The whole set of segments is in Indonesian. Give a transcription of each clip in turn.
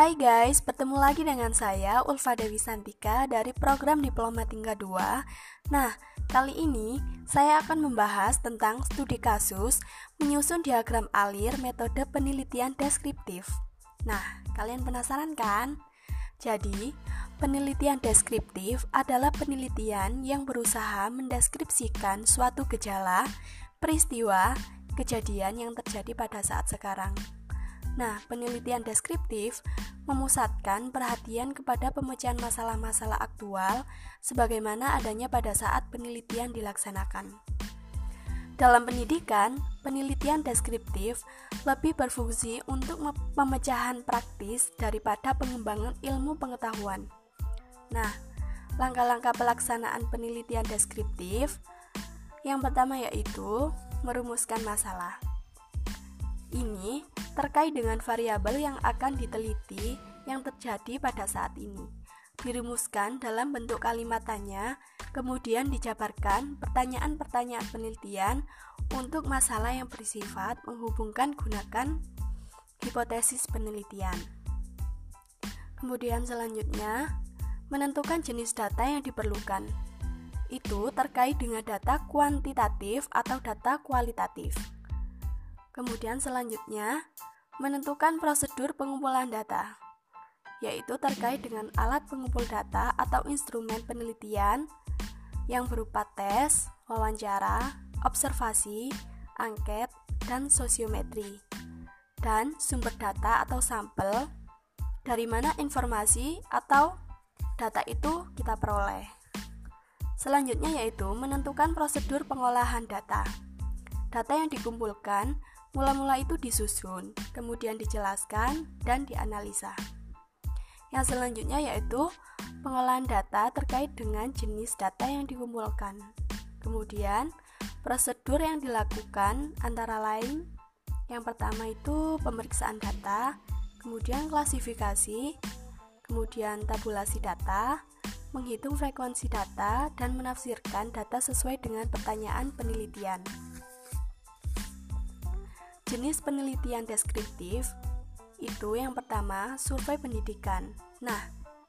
Hai guys, bertemu lagi dengan saya Ulfa Dewi Santika dari program Diploma Tingkat 2 Nah, kali ini saya akan membahas tentang studi kasus menyusun diagram alir metode penelitian deskriptif. Nah, kalian penasaran kan? Jadi, penelitian deskriptif adalah penelitian yang berusaha mendeskripsikan suatu gejala, peristiwa, kejadian yang terjadi pada saat sekarang Nah, penelitian deskriptif memusatkan perhatian kepada pemecahan masalah-masalah aktual sebagaimana adanya pada saat penelitian dilaksanakan. Dalam pendidikan, penelitian deskriptif lebih berfungsi untuk pemecahan praktis daripada pengembangan ilmu pengetahuan. Nah, langkah-langkah pelaksanaan penelitian deskriptif yang pertama yaitu merumuskan masalah. Ini terkait dengan variabel yang akan diteliti yang terjadi pada saat ini. Dirumuskan dalam bentuk kalimat tanya, kemudian dijabarkan pertanyaan-pertanyaan penelitian untuk masalah yang bersifat menghubungkan gunakan hipotesis penelitian. Kemudian selanjutnya, menentukan jenis data yang diperlukan. Itu terkait dengan data kuantitatif atau data kualitatif. Kemudian selanjutnya, menentukan prosedur pengumpulan data, yaitu terkait dengan alat pengumpul data atau instrumen penelitian yang berupa tes, wawancara, observasi, angket, dan sosiometri, dan sumber data atau sampel dari mana informasi atau data itu kita peroleh. Selanjutnya yaitu menentukan prosedur pengolahan data. Data yang dikumpulkan Mula-mula itu disusun, kemudian dijelaskan dan dianalisa. Yang selanjutnya yaitu pengolahan data terkait dengan jenis data yang dikumpulkan. Kemudian, prosedur yang dilakukan antara lain yang pertama itu pemeriksaan data, kemudian klasifikasi, kemudian tabulasi data, menghitung frekuensi data, dan menafsirkan data sesuai dengan pertanyaan penelitian. Jenis penelitian deskriptif itu yang pertama survei pendidikan. Nah,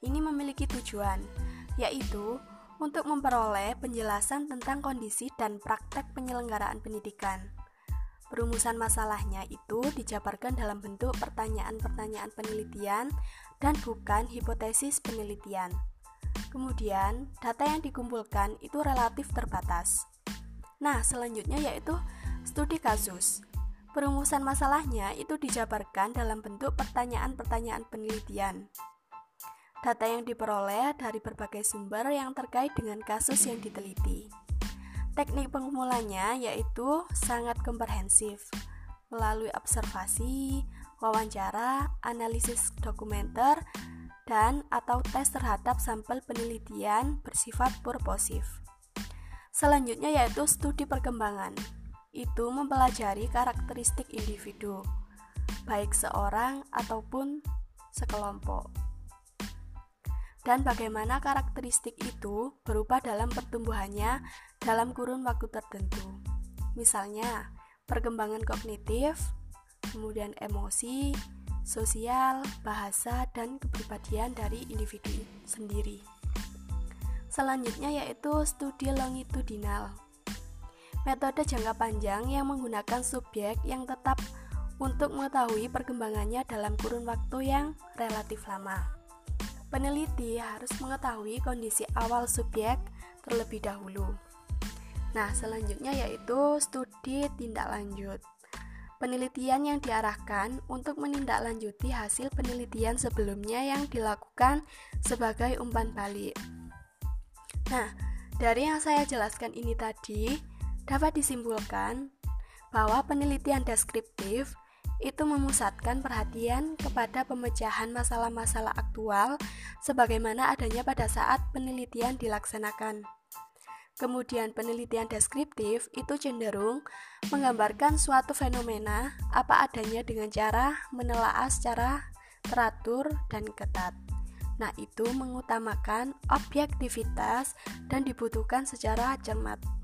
ini memiliki tujuan yaitu untuk memperoleh penjelasan tentang kondisi dan praktek penyelenggaraan pendidikan. Perumusan masalahnya itu dijabarkan dalam bentuk pertanyaan-pertanyaan penelitian dan bukan hipotesis penelitian. Kemudian, data yang dikumpulkan itu relatif terbatas. Nah, selanjutnya yaitu studi kasus. Perumusan masalahnya itu dijabarkan dalam bentuk pertanyaan-pertanyaan penelitian. Data yang diperoleh dari berbagai sumber yang terkait dengan kasus yang diteliti. Teknik pengumpulannya yaitu sangat komprehensif melalui observasi, wawancara, analisis dokumenter, dan atau tes terhadap sampel penelitian bersifat purposif. Selanjutnya yaitu studi perkembangan itu mempelajari karakteristik individu, baik seorang ataupun sekelompok. Dan bagaimana karakteristik itu berubah dalam pertumbuhannya dalam kurun waktu tertentu. Misalnya, perkembangan kognitif, kemudian emosi, sosial, bahasa, dan kepribadian dari individu sendiri. Selanjutnya yaitu studi longitudinal metode jangka panjang yang menggunakan subjek yang tetap untuk mengetahui perkembangannya dalam kurun waktu yang relatif lama. Peneliti harus mengetahui kondisi awal subjek terlebih dahulu. Nah, selanjutnya yaitu studi tindak lanjut. Penelitian yang diarahkan untuk menindaklanjuti hasil penelitian sebelumnya yang dilakukan sebagai umpan balik. Nah, dari yang saya jelaskan ini tadi, Dapat disimpulkan bahwa penelitian deskriptif itu memusatkan perhatian kepada pemecahan masalah-masalah aktual sebagaimana adanya pada saat penelitian dilaksanakan. Kemudian penelitian deskriptif itu cenderung menggambarkan suatu fenomena apa adanya dengan cara menelaah secara teratur dan ketat. Nah, itu mengutamakan objektivitas dan dibutuhkan secara cermat.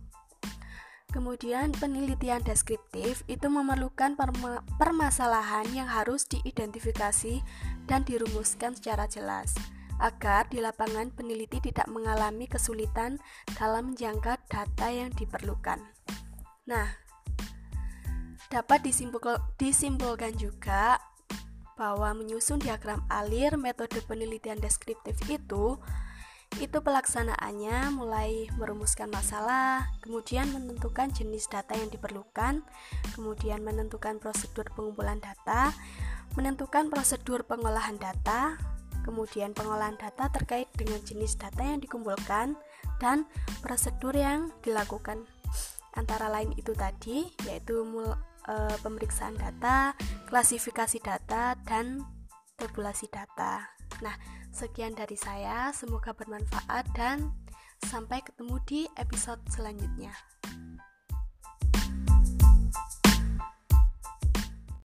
Kemudian penelitian deskriptif itu memerlukan permasalahan yang harus diidentifikasi dan dirumuskan secara jelas agar di lapangan peneliti tidak mengalami kesulitan dalam menjangka data yang diperlukan. Nah, dapat disimpul disimpulkan juga bahwa menyusun diagram alir metode penelitian deskriptif itu itu pelaksanaannya mulai merumuskan masalah, kemudian menentukan jenis data yang diperlukan, kemudian menentukan prosedur pengumpulan data, menentukan prosedur pengolahan data, kemudian pengolahan data terkait dengan jenis data yang dikumpulkan, dan prosedur yang dilakukan. Antara lain itu tadi, yaitu e, pemeriksaan data, klasifikasi data, dan tabulasi data. Nah, sekian dari saya, semoga bermanfaat dan sampai ketemu di episode selanjutnya.